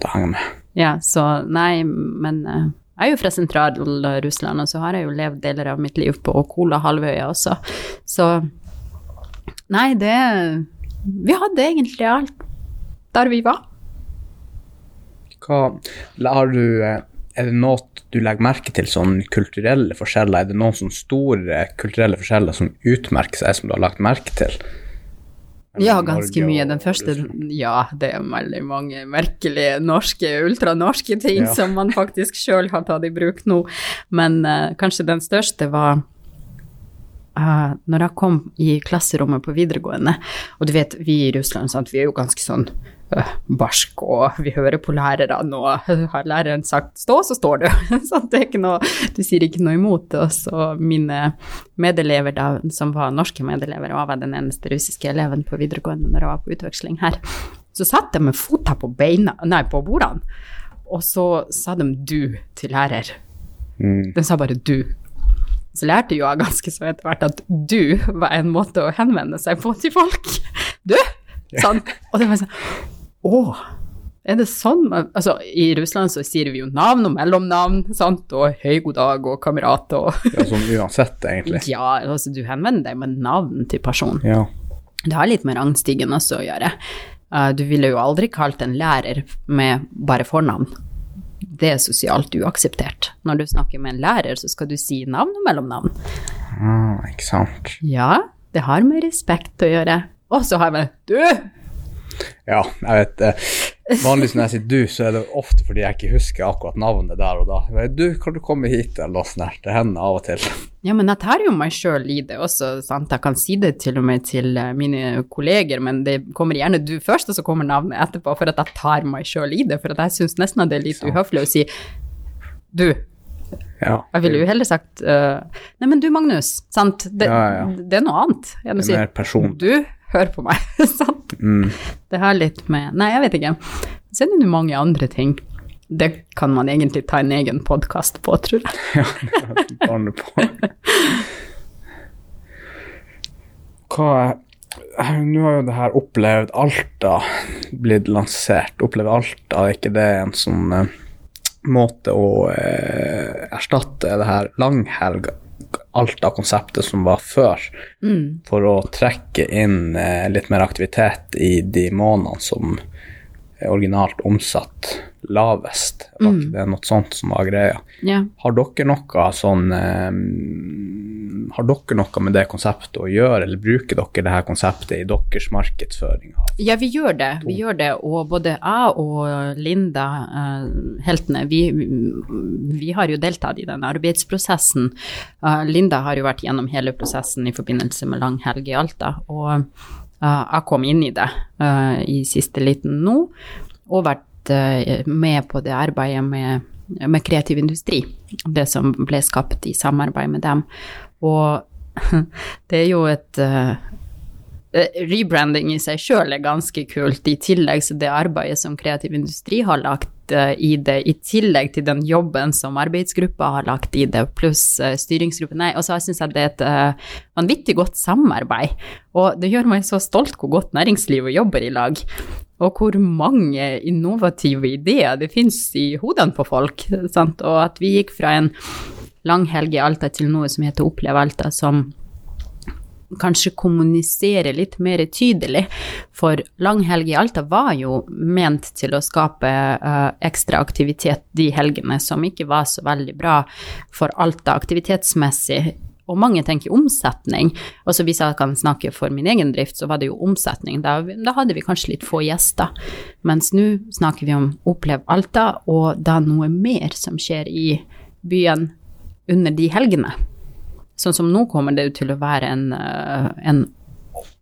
Da henger jeg med. Ja, så nei, men eh, jeg er jo fra sentral-Russland, og så har jeg jo levd deler av mitt liv på Kola-halvøya også. Så nei, det Vi hadde egentlig alt der vi var. Hva har du eh, Er det noe du legger merke til, sånn kulturelle forskjeller? Er det noen sånne store kulturelle forskjeller som utmerker seg, som du har lagt merke til? Ja, ganske Norge mye. Den første Ja, det er veldig mange merkelige norske, ultranorske ting Ja. som man faktisk sjøl har tatt i bruk nå. Men uh, kanskje den største var eh, når jeg kom i klasserommet på videregående, og du vet, vi i Russland, sant, vi er jo ganske sånn uh, barsk, og vi hører på lærerne, og har læreren sagt 'stå', så står du. så det er ikke noe, du sier ikke noe imot oss. Og mine medelever, da, som var norske medelever, og jeg var den eneste russiske eleven på videregående når jeg var på utveksling her, så satt de med fota på beina, nei, på bordene, og så sa de 'du' til lærer. Mm. De sa bare 'du'. Så lærte jo jeg ganske så etter hvert at 'du' var en måte å henvende seg på til folk. 'Du!' Sånn. Og det var sånn Å, er det sånn? man- Altså, i Russland så sier vi jo navn og mellomnavn, sant, og høy god dag og kamerat og Ja, sånn uansett, egentlig. Ja, altså du henvender deg med navn til personen. Ja. Det har litt med rangstigen også å gjøre. Uh, du ville jo aldri kalt en lærer med bare fornavn. Det er sosialt uakseptert. Når du snakker med en lærer, så skal du si navn og mellomnavn. Ah, ikke sant. Ja, det har med respekt å gjøre. Og så har vi du! Ja, jeg vet eh, Vanligvis når jeg sier du, så er det ofte fordi jeg ikke husker akkurat navnet der og da. Du, kan du komme hit, eller noe sånt. Det hender av og til. Ja, men jeg tar jo meg sjøl i det også, sant. Jeg kan si det til og med til eh, mine kolleger, men det kommer gjerne du først, og så kommer navnet etterpå, for at jeg tar meg sjøl i det. For at jeg syns nesten at det er litt uhøflig å si du. Ja. Jeg ville jo heller sagt uh, Nei, men du, Magnus, sant. Det, Ja, ja. det er noe annet enn å Det si du, hør på meg, sant. Mm. Det har litt med Nei, jeg vet ikke. Så er det jo mange andre ting. Det kan man egentlig ta en egen podkast på, tror jeg. Ja, det banner på. Hva er Nå har jo det her opplevd Alta blitt lansert. Oppleve Alta, er ikke det en sånn eh, måte å eh, erstatte det her langhelg av konseptet som var før, Mm. for å trekke inn eh, litt mer aktivitet i de månedene som er originalt omsatt lavest. Var ikke det noe sånt som var greia? Ja. Har dere noe sånn eh, Har dere noe med det konseptet å gjøre, eller bruker dere det her konseptet i deres markedsføring? Ja, vi gjør det. Vi gjør det, og både jeg og Linda uh, Heltene, vi, vi har jo deltatt i den arbeidsprosessen. Uh, Linda har jo vært gjennom hele prosessen i forbindelse med langhelg i Alta, og uh, jeg kom inn i det i siste liten nå, og vært med på det arbeidet med, med kreativ industri, det som ble skapt i samarbeid med dem. Og det er jo et Eh, rebranding i seg sjøl er ganske kult, i tillegg til det arbeidet som kreativ industri har lagt uh, i det, i tillegg til den jobben som arbeidsgruppa har lagt i det, pluss uh, styringsgruppen. Nei, og så syns jeg det er et vanvittig godt samarbeid, og det gjør meg så stolt hvor godt næringslivet jobber i lag. Og hvor mange innovative ideer det finnes i hodene på folk. Sant? Og at vi gikk fra en lang helg i Alta til noe som heter Opplev Alta, som kanskje kommunisere litt mer tydelig. For langhelg i Alta var jo ment til å skape uh, ekstra aktivitet de helgene som ikke var så veldig bra for Alta aktivitetsmessig. Og mange tenker omsetning. Også hvis jeg kan snakke for min egen drift, så var det jo omsetning. Da, da hadde vi kanskje litt få gjester. Mens nå snakker vi om Opplev Alta, og da noe mer som skjer i byen under de helgene. Sånn som nå kommer det til å være en, eh, en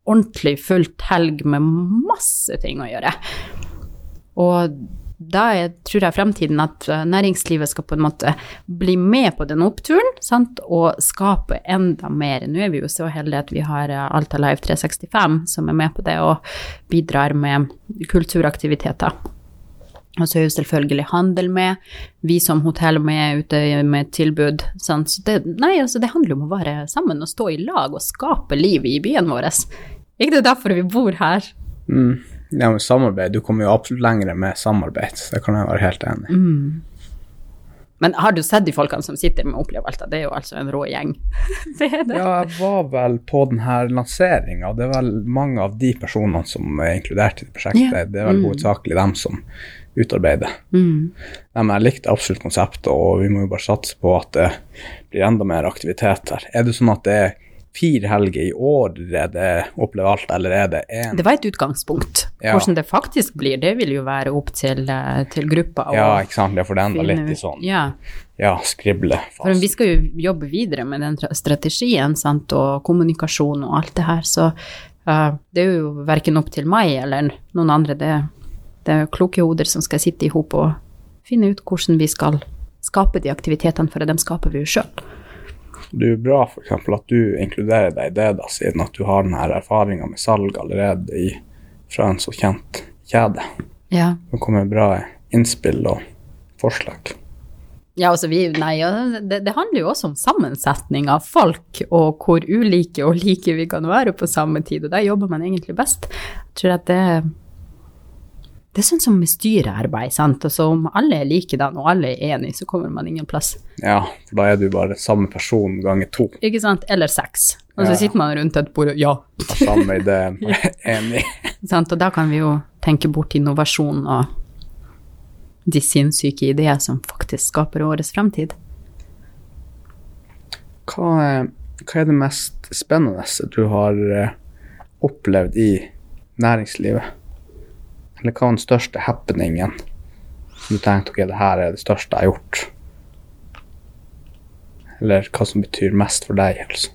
ordentlig fullt helg med masse ting å gjøre. Og da er, tror jeg fremtiden at eh, næringslivet skal på en måte bli med på den oppturen sant? og skape enda mer. Nå er vi jo så heldige at vi har eh, Alta Live 365 som er med på det og bidrar med kulturaktiviteter. Og så er jo selvfølgelig handel med, vi som hotell med ute med tilbud. Sant? Så det, nei, altså det handler om å være sammen og stå i lag og skape liv i byen vår. Ikke det er derfor vi bor her? Mm. Ja, men samarbeid, du kommer jo absolutt lenger med samarbeid, det kan jeg være helt enig i. Mm. Men har du sett de folkene som sitter med Opplev Det er jo altså en rå gjeng. det det. Ja, jeg var vel på denne lanseringa. Det er vel mange av de personene som er inkludert i prosjektet. Yeah. Det er vel mm. hovedsakelig dem som utarbeider. Mm. men jeg likte absolutt konseptet, og vi må jo bare satse på at det blir enda mer aktivitet her. Er det sånn at det er fire helger i år det opplever alt, eller er det én? Det var et utgangspunkt. Ja. Hvordan det faktisk blir, det vil jo være opp til, eh, til gruppa. Ja, ikke sant. Det får det enda litt i sånn ja, ja skrible. For vi skal jo jobbe videre med den strategien sant, og kommunikasjon og alt det her, så uh, det er jo verken opp til meg eller noen andre. Det, det er kloke hoder som skal sitte i hop og finne ut hvordan vi skal skape de aktivitetene, for dem skaper vi jo sjøl. Det er bra f.eks. at du inkluderer deg i det, da, siden at du har denne erfaringa med salg allerede i, fra en så kjent kjede. Ja. Det kommer bra innspill og forslag. Ja, altså vi, nei, det, det, handler jo også om sammensetning av folk, og hvor ulike og like vi kan være på samme tid, og der jobber man egentlig best. Jeg tror at det det er sånn som med styrearbeid, sant. Altså om alle er likedan og alle er enige, så kommer man ingen plass. Ja, for da er du bare samme person ganger to. Ikke sant. Eller seks. Og så ja. sitter man rundt et bord og ja. Samme idé, enig. sant. Og da kan vi jo tenke bort innovasjon og de sinnssyke ideer som faktisk skaper årets fremtid. Hva er, hva er det mest spennende du har eh, opplevd i næringslivet? Eller hva var den største happeningen som du tenkte ok, det her er det største jeg har gjort? Eller hva som betyr mest for deg, altså.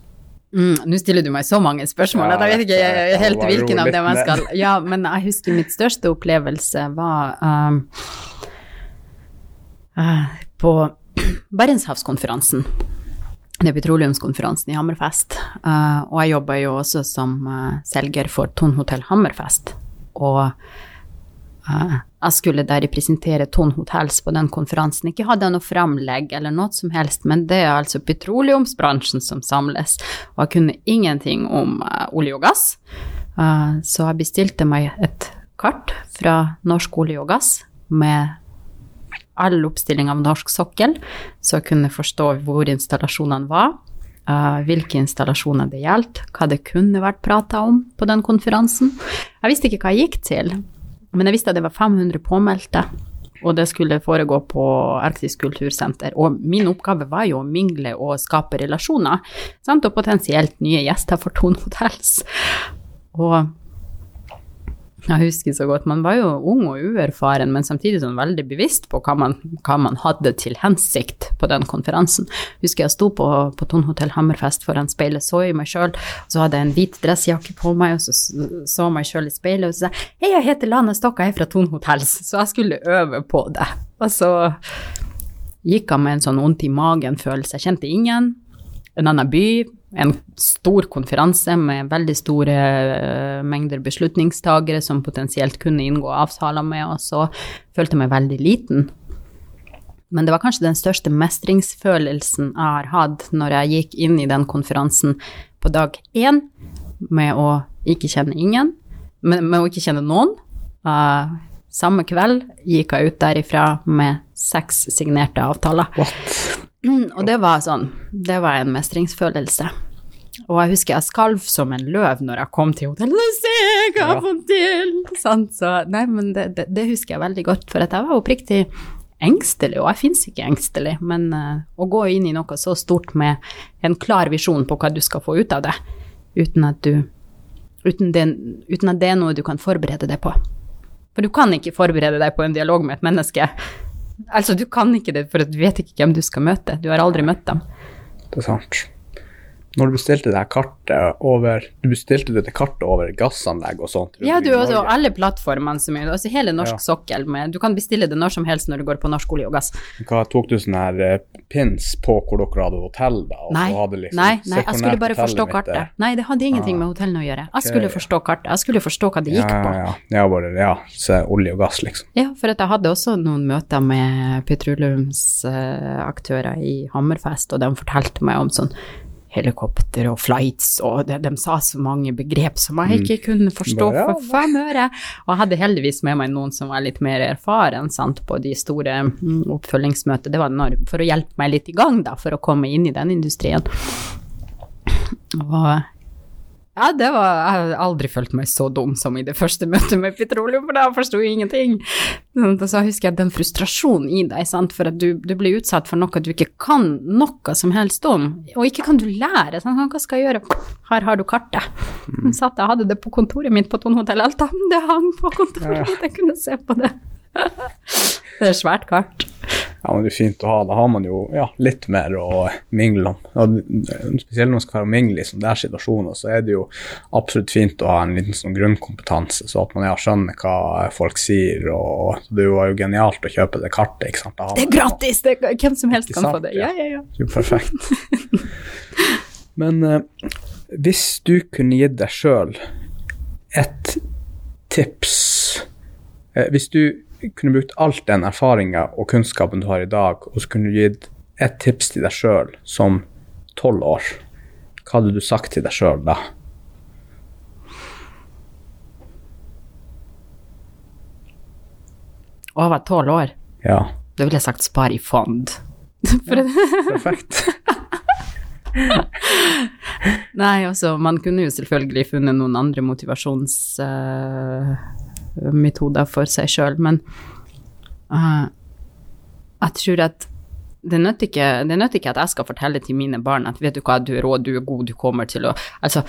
Mm, Nå stiller du meg så mange spørsmål at jeg vet ikke helt hvilken av dem jeg skal Ja, men jeg husker mitt største opplevelse var um, uh, på Barentshavskonferansen. Det er petroleumskonferansen i Hammerfest. Uh, og jeg jobber jo også som uh, selger for Ton Hotell Hammerfest. Og jeg skulle da representere Ton Hotels på den konferansen. Ikke hadde jeg noe framlegg eller noe som helst, men det er altså petroleumsbransjen som samles. Og jeg kunne ingenting om uh, olje og gass, uh, så jeg bestilte meg et kart fra Norsk olje og gass med all oppstilling av norsk sokkel, så jeg kunne forstå hvor installasjonene var. Uh, hvilke installasjoner det gjaldt, hva det kunne vært prata om på den konferansen. Jeg visste ikke hva jeg gikk til, men jeg visste at det var 500 påmeldte, og det skulle foregå på Arktisk kultursenter. Og min oppgave var jo å mingle og skape relasjoner, sant? og potensielt nye gjester for Tone Hotels. Og jeg husker så godt, man var jo ung og uerfaren, men samtidig sånn veldig bevisst på hva man, hva man, hadde til hensikt på den konferansen. Jeg Husker jeg sto på, på Ton Hotell Hammerfest foran speilet, så i meg sjøl, så hadde jeg en hvit dressjakke på meg, og så så meg sjøl i speilet og så sa hei, jeg heter Lane Stokka, jeg er fra Ton Hotells, så jeg skulle øve på det. Og så gikk jeg med en sånn vondt i magen-følelse, jeg kjente ingen, en annen by, en stor konferanse med veldig store uh, mengder beslutningstagere som potensielt kunne inngå avtaler med og følte jeg meg veldig liten. Men det var kanskje den største mestringsfølelsen jeg har hatt når jeg gikk inn i den konferansen på dag én med å ikke kjenne ingen, med, med å ikke kjenne noen. Uh, samme kveld gikk jeg ut derifra med seks signerte avtaler. What? Og det var sånn, det var en mestringsfølelse. Og jeg husker jeg skalv som en løv når jeg kom til hotellet. Se hva jeg har fått til! Sånn, så, nei, men det, det, det, husker jeg veldig godt, for at jeg var oppriktig engstelig, og jeg fins ikke engstelig, men uh, å gå inn i noe så stort med en klar visjon på hva du skal få ut av det, uten at du uten, det, uten at det er noe du kan forberede deg på. For du kan ikke forberede deg på en dialog med et menneske Altså, du kan ikke det, for du vet ikke hvem du skal møte. Du har aldri møtt dem. Det er sant. Når du bestilte det kartet over Du bestilte det kartet over gassanlegg og sånt? Ja, du, altså alle plattformene som er Altså hele norsk Ja. sokkel med Du kan bestille det når som helst når du går på norsk olje og gass. Hva tok du sånne her uh, pins på hvor dere hadde hotell, da? Og Nei, så liksom, nei, nei, jeg skulle bare forstå forstå mitt kartet. Nei, det hadde ingenting Ah, med hotellene å gjøre. Jeg skulle forstå kartet. Jeg skulle forstå hva det gikk ja, på. Ja, ja. bare ja, se olje og gass, liksom. Ja, for jeg hadde også noen møter med petroleumsaktører i Hammerfest, og de fortalte meg om sånn helikopter og flights, og de, de sa så mange begrep som jeg ikke kunne forstå Mm. For fem øre. Og jeg hadde heldigvis med meg noen som var litt mer erfaren sant, på de store mm, oppfølgingsmøtene. Det var når, for å hjelpe meg litt i gang, da, for å komme inn i den industrien. Og ja, det var Jeg har aldri følt meg så dum som i det første møtet med petroleum, for da forsto jeg ingenting. Sånn, så husker jeg den frustrasjonen i deg, sant, for at du, du blir utsatt for noe du ikke kan noe som helst om, og ikke kan du lære. Sant? Hva skal jeg gjøre? Her har du kartet. Jeg satt jeg hadde det på kontoret mitt på Thon Hotell Alta. Det hang på kontoret mitt, jeg kunne se på det. Det er svært kart. Ja, men det er fint å ha. Da har man jo ja, litt mer å mingle om. Og spesielt når man skal være og mingle i sånne situasjoner, så er det jo absolutt fint å ha en liten sånn grunnkompetanse, så at man ja, skjønner hva folk sier. og Det var jo genialt å kjøpe det kartet. ikke sant? Da Det er gratis! Det, hvem som helst kan sant? få det. Ja, ja, ja. Jo perfekt. Men eh, hvis du kunne gitt deg sjøl et tips eh, Hvis du kunne brukt alt den erfaringa og kunnskapen du har i dag, og så kunne du gitt et tips til deg sjøl som tolv år, hva hadde du sagt til deg sjøl da? Var tolv år. Ja, Da ville jeg sagt spar i fond. For perfekt. Nei, altså, man kunne jo selvfølgelig funnet noen andre motivasjonsmetoder for seg sjøl, men uh, jeg tror at det nytter, ikke, det ikke at jeg skal fortelle til mine barn at vet du hva, du er rå, du er god, du kommer til å Altså,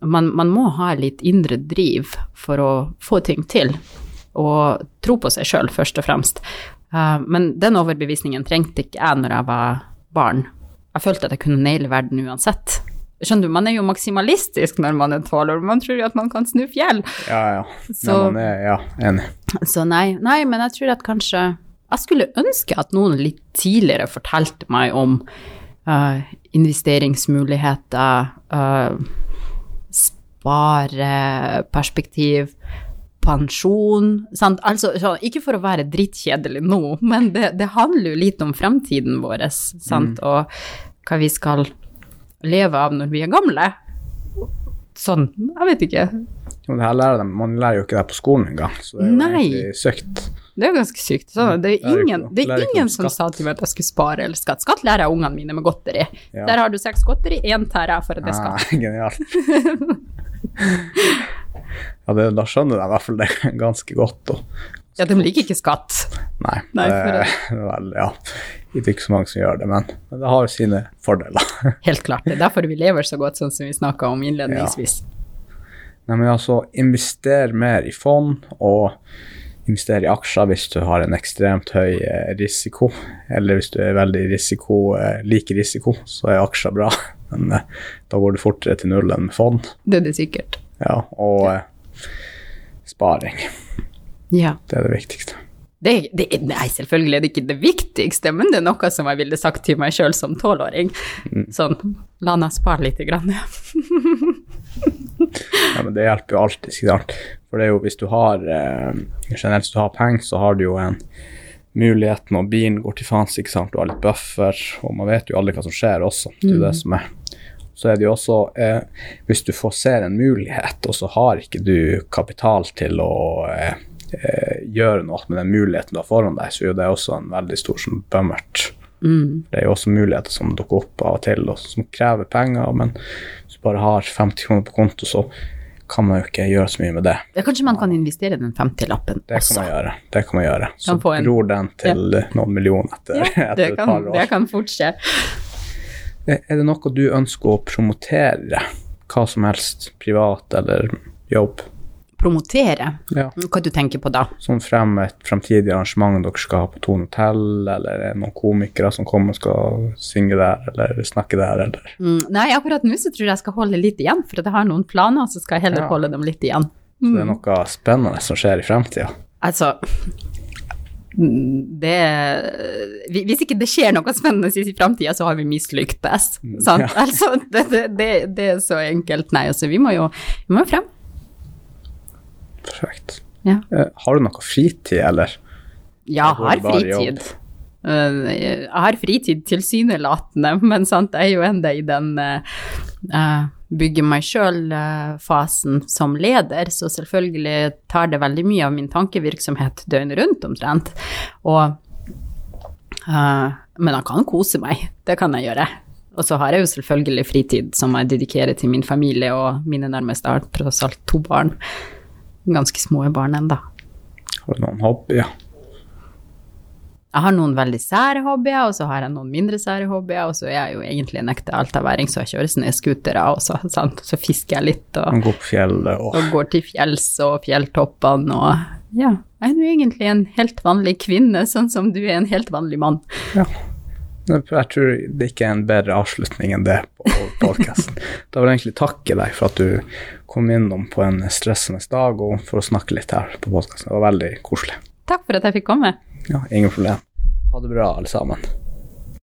man, man må ha litt indre driv for å få ting til, og tro på seg sjøl, først og fremst. Uh, men den overbevisningen trengte ikke jeg når jeg var barn. Jeg følte at jeg kunne naile verden uansett. Skjønner du, man er jo maksimalistisk når man er tolv år, man tror jo at man kan snu fjell. Ja, ja. Så- man er ja, enig. Så nei, nei, men jeg tror at kanskje Jeg skulle ønske at noen litt tidligere fortalte meg om uh, investeringsmuligheter, uh, spareperspektiv, pensjon sant? Altså, så, ikke for å være drittkjedelig nå, men det, det handler jo litt om fremtiden vår, sant, og hva vi skal leve av når vi er gamle. Sånn, jeg vet ikke. Lærer dem, man lærer jo ikke det på skolen engang, så det er jo Nei. egentlig sykt. Det er jo ganske sykt. Så det er ingen, det er ingen som sa til meg at jeg skulle spare eller skatt. Skatt lærer jeg ungene mine med godteri. Ja. Der har du seks godteri, én tar jeg for at det er skatt. Ah, genialt. ja, det, da skjønner jeg i hvert fall det ganske godt. Og, Ja, de liker ikke skatt. nei, Nei, det, vel, ja, det er ikke så mange som gjør det, men, men det har jo sine fordeler. Helt klart. Det er derfor vi lever så godt, sånn som vi snakka om innledningsvis. Nei, men altså, invester mer i fond, og investere i aksjer hvis du har en ekstremt høy eh, risiko, eller hvis du er veldig risiko, lik risiko, så er aksjer bra, men eh, da går du fortere til null enn med fond. Det er det sikkert. Ja, og eh, sparing, Ja. det er det viktigste. Det, det, nei, selvfølgelig er det ikke det viktigste, men det er noe som jeg ville sagt til meg sjøl som tolvåring. Sånn, la meg spare lite grann. Ja, men det hjelper jo alltid, ikke sant. For det er jo hvis du har eh, generelt hvis du har penger, så har du jo en mulighet når bilen går til faens, ikke sant. Du har litt buffer, og man vet jo aldri hva som skjer også. Det er jo det som er. Så er det jo også eh, Hvis du får ser en mulighet, og så har ikke du kapital til å eh, eh, gjøre noe med den muligheten du har foran deg, så er det også en veldig stor sånn bummert. Mm. Det er jo også muligheter som dukker opp av og til, og som krever penger. Men hvis du bare har 50 kroner på konto, så kan man jo ikke gjøre så mye med det. Ja, kanskje man kan investere den 50-lappen Det kan også. man gjøre. Det kan man gjøre. Så Kan en- gror den til noen millioner etter, Ja, etter det et kan, par det kan fort skje. Er er det noe du ønsker å promotere? Hva som helst, privat eller jobb? Promotere. Ja. Hva du tenker på da? Sånn frem et fremtidig arrangement dere skal ha på Tone Hotell, eller er noen komikere som kommer og skal synge der, eller snakke der, eller Mm, nei, akkurat nå så tror jeg jeg skal holde litt igjen, for jeg har noen planer, så skal jeg heller Ja. holde dem litt igjen. Så det er noe spennende som skjer i fremtida. Altså mm, det Hvis ikke det skjer noe spennende i framtida, så har vi mislyktes. Sant? ja. Altså, det, det, det, er så enkelt. Nei, altså, vi må jo, vi må frem. Perfekt. Ja. Eh, Har du noe fritid, eller? Ja, jeg har fritid. Eh, Jeg har fritid tilsynelatende, men sant, jeg er jo ennå i den eh, eh, bygge meg sjøl-fasen som leder, så selvfølgelig tar det veldig mye av min tankevirksomhet døgnet rundt omtrent. Og, uh, men jeg kan kose meg, det kan jeg gjøre. Og så har jeg jo selvfølgelig fritid som jeg dedikerer til min familie, og mine nærmeste tross alt to barn. Ganske små barn ennå. Har du noen hobbyer? Jeg har noen veldig sære hobbyer, og så har jeg noen mindre sære hobbyer, og så er jeg jo egentlig en ekte altaværing, så jeg kjører snøscootere også, sant? så fisker jeg litt og, går på fjellet og og går til fjells og fjelltoppene og ja, jeg er jo egentlig en helt vanlig kvinne, sånn som du er en helt vanlig mann. Ja. Jeg tror det ikke er en bedre avslutning enn det på podkasten. Da vil jeg egentlig takke deg for at du kom innom på en stressende dag og for å snakke litt her på podkasten. Det var veldig koselig. Takk for at jeg fikk komme. Ja, ingen problem. Ha det bra, alle sammen.